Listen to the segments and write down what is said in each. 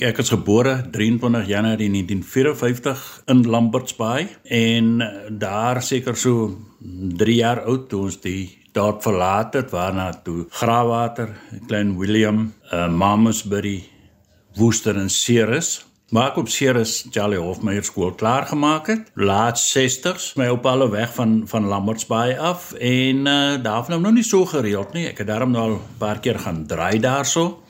Ek is gebore 23 Januarie 1954 in Lamberts Bay en daar seker so 3 jaar oud toe ons die dorp verlaat het waarna toe Graafwater, Klein Willem, uh, Mamasbury, Woester en Ceres Maar ek op Ceres Charlie Hofmeyer skool klaar gemaak het. Laat 60s, my op alle weg van van Lambertsbaai af en uh, daar het nou nie so gereeld nie. Ek het daarom nou al 'n paar keer gaan draai daarso.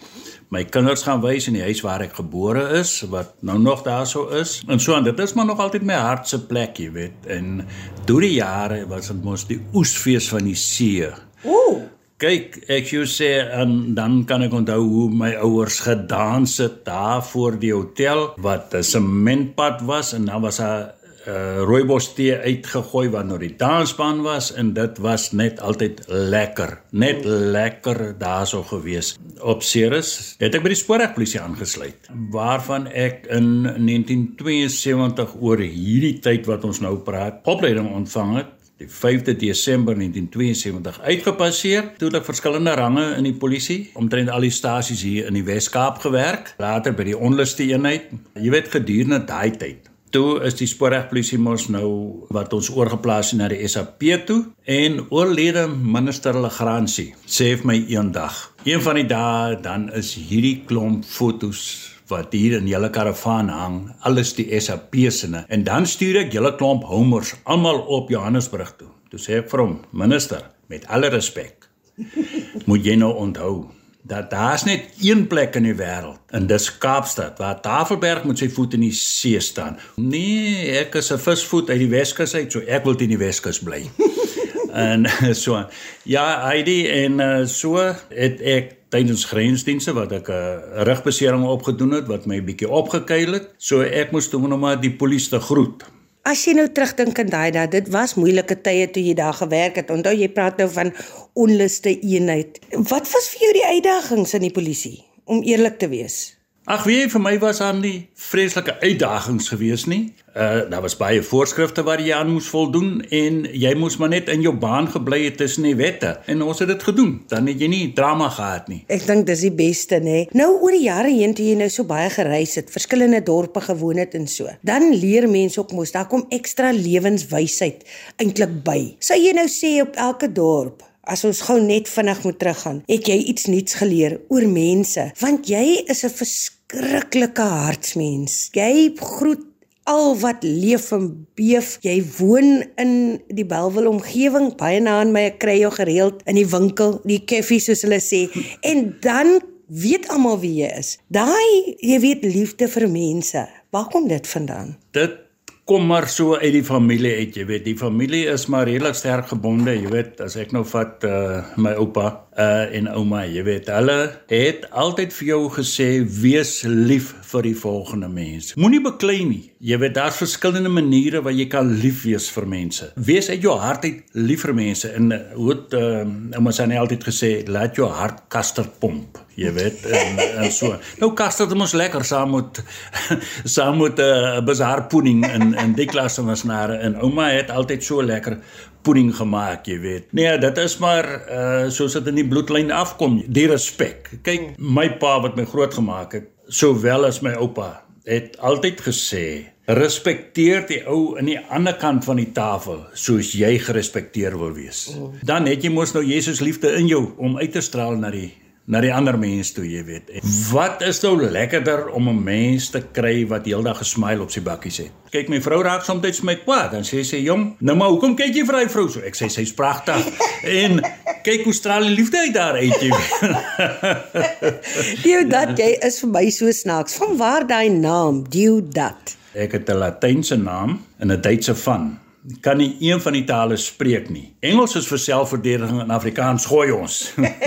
My kinders gaan wys in die huis waar ek gebore is, wat nou nog daarso is. En so en dit is maar nog altyd my hart se plek, jy weet. En deur die jare was dit mos die oesfees van die see. Ooh. Kyk, ek jou sê en dan kan ek onthou hoe my ouers gedans het daar voor die hotel wat 'n sementpad was en dan was 'n uh, rooibos tee uitgegooi wat nou die dansbaan was en dit was net altyd lekker, net lekker daarso gewees. Op Ceres het ek by die spoorwegpolisie aangesluit waarvan ek in 1972 oor hierdie tyd wat ons nou praat, opleiding ontvang het die 5de Desember 1972 uitgepasseer. Toe het ek verskillende range in die polisie, omtrent al die stasies hier in die Wes-Kaap gewerk, later by die onluste eenheid. Jy weet gedurende daai tyd Toe is die spoorwegpolisie mos nou wat ons oorgeplaas het na die SAP toe en oorlede minister Legrandsie sê vir my eendag, een van die dae dan is hierdie klomp fotos wat hier in julle karavaan hang, alles die SAP se en dan stuur ek julle klomp homers almal op Johannesburg toe. Toe sê ek vir hom, minister, met alle respek, moet jy nou onthou dat daar's net een plek in die wêreld en dis Kaapstad waar Tafelberg met sy voet in die see staan. Nee, ek is 'n visvoet uit die Weskus uit, so ek wil in die Weskus bly. en so ja, Heidi en uh, so het ek tydens grensdienste wat ek 'n uh, rugbesering opgedoen het wat my bietjie opgekuil het. So ek moes toe nog maar die polisie te groet. As jy nou terugdink aan daai dae, dit was moeilike tye toe jy daar gewerk het. Onthou jy praat nou van onluste eenheid. Wat was vir jou die uitdagings in die polisie om eerlik te wees? Ag wie vir my was aan die vreeslike uitdagings gewees nie. Uh daar was baie voorskrifte wat jy aan moes voldoen en jy moes maar net in jou baan gebly het tussen die wette en ons het dit gedoen. Dan het jy nie drama gehad nie. Ek dink dis die beste nê. Nou oor die jare heen toe jy nou so baie gereis het, verskillende dorpe gewoon het en so. Dan leer mense ook mos daar kom ekstra lewenswysheid eintlik by. Sou jy nou sê op elke dorp As ons gou net vinnig moet teruggaan, het jy iets nuuts geleer oor mense, want jy is 'n verskriklike hartsmens. Jy groet al wat leef en beef. Jy woon in die Belwel omgewing, baie na aan my. Ek kry jou gereeld in die winkel, die koffie soos hulle sê. En dan weet almal wie jy is. Daai jy weet liefde vir mense. Waar kom dit vandaan? Dit kom maar so uit die familie uit, jy weet, die familie is maar redelik sterk gebonde, jy weet, as ek nou vat uh my oupa uh en ouma, jy weet, hulle het altyd vir jou gesê wees lief vir die volgende mens. Moenie beklei nie. Jy weet daar's verskillende maniere waar jy kan lief wees vir mense. Wees uit jou hart uit lief vir mense en uh, hoe het uh ouma sy altyd gesê, laat jou hart kaster pomp jy weet en, en so. Nou kas dit mos lekker saam met saam met 'n uh, eh, bazaar pudding en en die klasse was nare en ouma het altyd so lekker pudding gemaak, jy weet. Nee, dit is maar uh soos dit in die bloedlyn afkom, die respek. Kyk, my pa wat my grootgemaak het, sowel as my oupa, het altyd gesê Respekteer die ou aan die ander kant van die tafel soos jy gerespekteer wil wees. Dan het jy mos nou Jesus liefde in jou om uit te straal na die na die ander mens toe, jy weet. Wat is nou lekkerder om 'n mens te kry wat heeldag gesmyl op sy bakkies het? Kyk, my vrou raak soms met my kwaad en sê sy, "Jong, nou maar hoekom kyk jy vir hy vrou so?" Ek sê sy's pragtig. en kyk hoe straal die liefde uit daar uit, jy weet. Dio dat jy is vir my so snaaks. Van waar daai naam, Dio dat? Ek het 'n Latynse naam en 'n Duitse van kan nie een van die tale spreek nie. Engels is vir selfverdediging en Afrikaans gooi ons.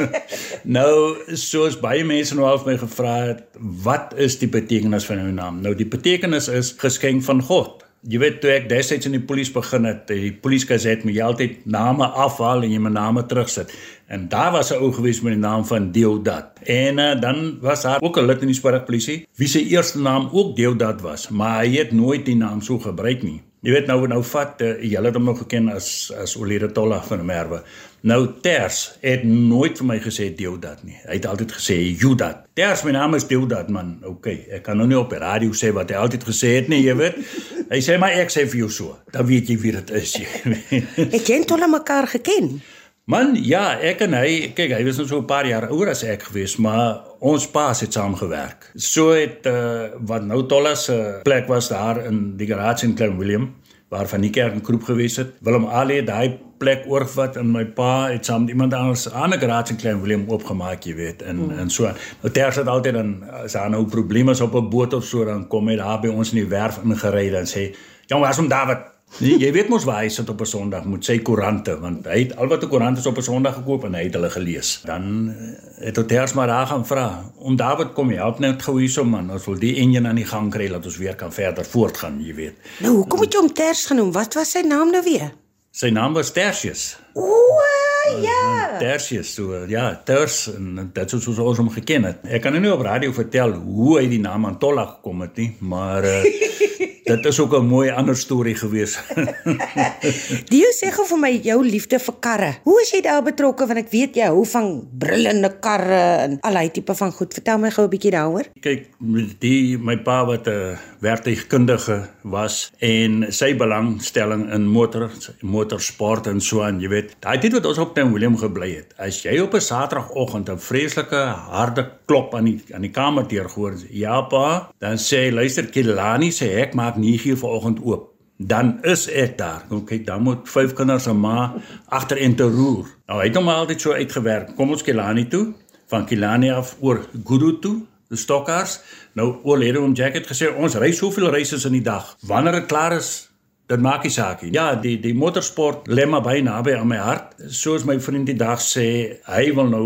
nou soos baie mense nou al my gevra het, wat is die betekenis van jou naam? Nou die betekenis is geskenk van God. Jy weet toe ek destyds in die polisie begin het, die polisiegaset moet jy altyd name afhaal en jy my name terugsit. En daar was 'n ou gewees met die naam van Deodat. En uh, dan was daar ook 'n lid in die spoorwegpolisie wie se eerste naam ook Deodat was, maar hy het nooit die naam so gebruik nie. Jy weet nou nou vat uh, julle het hom nog geken as as Olire Tolla van der Merwe. Nou Ters het nooit vir my gesê Deodat nie. Hy het altyd gesê Judat. Ters my naam is Deodat man. OK, ek kan nou nie op die radio sê wat hy altyd gesê het nie, jy weet. Hy sê maar ek sê vir jou so. Dan weet jy wie dit is. het jy en Tolla mekaar geken? Man, ja, ek en hy, kyk, hy was nog so 'n paar jaar ouer as ek gewees, maar ons paas het saam gewerk. So het uh, wat nou Tolla se plek was daar in die garage in Klein Willem waar van die kerk 'n groep gewees het. Willem Ali het daai plek oorgevat en my pa het saam met iemand anders aan 'n garage in Klein Willem oopgemaak, jy weet, en mm. en so. Nou ters het altyd dan as daar nou probleme is op 'n boot of so dan kom hy daar by ons in die werf ingery en sê, "Jong, waar's hom David?" Nee, jy weet mos waar hy sit op 'n Sondag met sy koerante want hy het al wat 'n koerant is op 'n Sondag gekoop en hy het hulle gelees. Dan eh, het Oters maar daar gaan vra om David kom help net gou hierso man, ons wil die enjin aan die gang kry dat ons weer kan verder voortgaan, jy weet. Nou, hoekom het jy hom Ters genoem? Wat was sy naam nou weer? Sy naam was Tertius. O, ja. Tertius, so ja, Ters en dit is soos ons hom geken het. Ek kan nou nie op radio vertel hoe hy die naam aan Tolla gekom het nie, maar uh, dit is ook 'n mooi ander storie gewees. Dio sê gou vir my jou liefde vir karre. Hoe is jy daar betrokke want ek weet jy hou van brullende karre en allerlei tipe van goed. Vertel my gou 'n bietjie daaroor. Kyk, die my pa wat 'n werktuigkundige was en sy belangstelling in motor motorsport en so aan, jy weet. Daai tyd wat ons op Town William gebly het. As jy op 'n Saterdagoggend 'n vreeslike harde klop aan die aan die kamerdeur gehoor, ja pa, dan sê hy luister Kilani sê ek maak 9 uur vanoggend oop. Dan is ek daar. Kom kyk, dan moet vyf kinders en ma agter en te roer. Nou hy het hom altyd so uitgewerk. Kom ons Kilani toe, van Kilani af oor Guru toe, die Stokkars. Nou oorlede hom Jack het gesê ons ry soveel reise in die dag. Wanneer dit klaar is, dit maak nie saak nie. Ja, die die motorsport lê maar baie naby aan my hart. Soos my vriend die dag sê, hy wil nou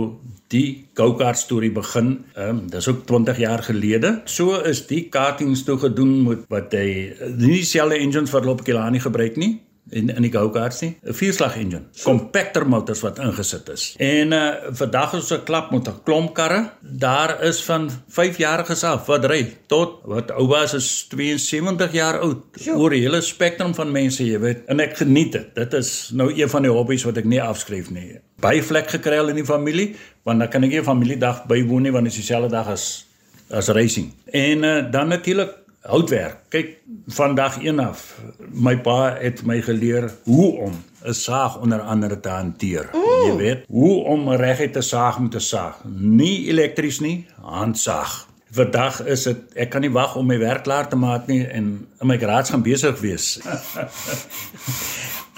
die go-kart storie begin. Ehm um, dis ook 20 jaar gelede. So is die kartings toe gedoen met wat hy nie dieselfde engines vir Lop Kilani gebruik nie in in die go-karts nie. 'n Vierslag engine. Compactor motors wat ingesit is. En uh vandag is ons 'n klap met 'n klomp karre. Daar is van 5 jariges af wat ry tot wat ou was is 72 jaar oud. Oor die hele spektrum van mense, jy weet. En ek geniet dit. Dit is nou een van die hobbies wat ek nie afskryf nie. Baie vlek gekry in die familie, want dan kan ek nie 'n familiedag bywoon nie want dit is dieselfde dag as as racing. En uh, dan natuurlik houtwerk. Kyk, vandag een af. My pa het my geleer hoe om 'n saag onder andere te hanteer. Mm. Jy weet, hoe om reguit te saag met 'n saag. Nie elektries nie, handsaag. Vandag is dit ek kan nie wag om my werk klaar te maak nie en in my garage gaan besig wees.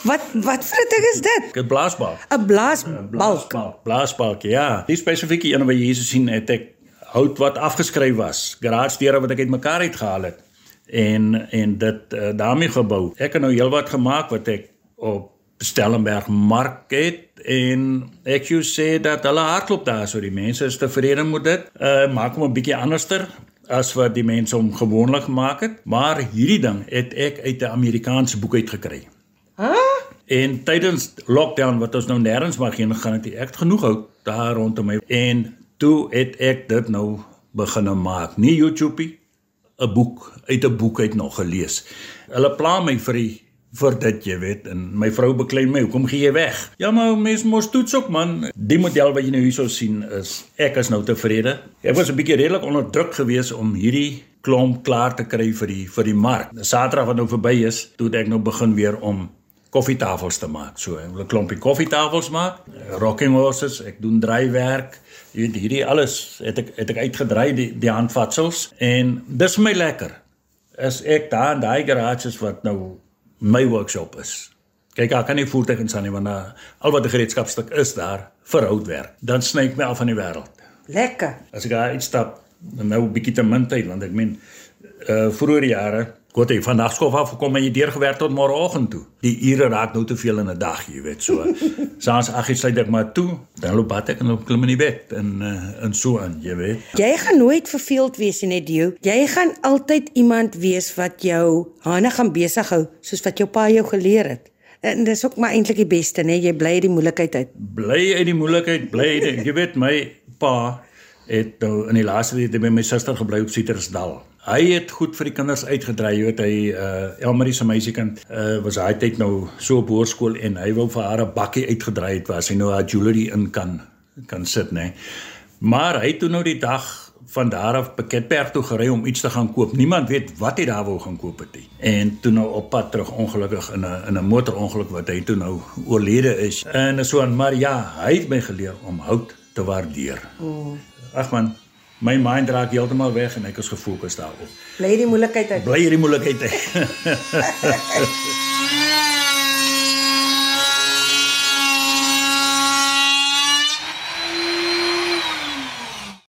Wat wat vir 'n ding is dit? 'n Blaasbalk. 'n Blaasbalk. Blaasbalk, blaasbalk, ja. Die spesifieke een wat jy hier sien, het ek hout wat afgeskryf was, garage deure wat ek uitmekaar uit gehaal het en en dit uh, daarmee gebou. Ek het nou heelwat gemaak wat ek op Stellenberg mark het en ek jou sê dat hulle hardloop daar so die mense is tevrede met dit. Uh maak hom 'n bietjie anderster as wat die mense hom gewoonlik gemaak het, maar hierdie ding het ek uit 'n Amerikaanse boek uitgekry. Hæ? En tydens lockdown wat ons nou nêrens mag heen gaan het ek genoeg hout daar rondom my en toe het ek dit nou begin maak. Nie YouTube 'n boek. Uit 'n boek uit nog gelees. Hulle pla my vir die vir dit jy weet en my vrou beklei my hoekom gee jy weg? Ja maar mens mos toets ook man. Die model wat jy nou hierso sien is ek is nou tevrede. Ek was 'n bietjie redelik onder druk geweest om hierdie klomp klaar te kry vir die vir die mark. Saterdag wat nou verby is toe ek nou begin weer om koffietafels te maak so ek wil 'n klompie koffietafels maak rocking horses ek doen draaiwerk jy weet hierdie alles het ek het ek uitgedry die die handvatsels en dis vir my lekker is ek daar in daai garages wat nou my workshop is. Kyk, ek kan nie voertuig insaan nie want daar al wat 'n gereedskapstuk is daar vir houtwerk. Dan sny ek my af van die wêreld. Lekker. As ek daar uitstap, nou 'n bietjie te min tyd want ek meen uh vroeër jare Goed, ek vandag skof af gekom en jy deurgewerk tot môreoggend toe. Die ure raak nou te veel in 'n dag, jy weet so. Saans ag ek sluit ek maar toe, dan loop bad ek en loop klim in die bed en uh, en so aan, jy weet. Jy gaan nooit verveeld wees nie, Dio. Jy gaan altyd iemand wees wat jou hande gaan besig hou, soos wat jou pa jou geleer het. En dis ook maar eintlik die beste, né? Jy bly uit die moeilikheid uit. Bly uit die moeilikheid, bly uit, jy weet my pa het nou in die laaste week by my suster gebly op Citrusdal. Hy het goed vir die kinders uitgedry, jy weet hy uh Elmarie se meisiekind uh was hy tyd nou so op hoërskool en hy wou vir haar 'n bakkie uitgedry het waar sy nou haar jewelry in kan kan sit, nê. Maar hy toe nou die dag van daar af Piketberg toe gery om iets te gaan koop. Niemand weet wat hy daar wou gaan koop het nie. En toe nou op pad terug ongelukkig in 'n in 'n motorongeluk wat hy toe nou oorlede is. En so aan maar ja, hy het my geleer om hout te waardeer. Mm. Ag man, my mind raak heeltemal weg en ek is gefokus daarop. Bly die moeilikheid uit. Bly die moeilikheid uit.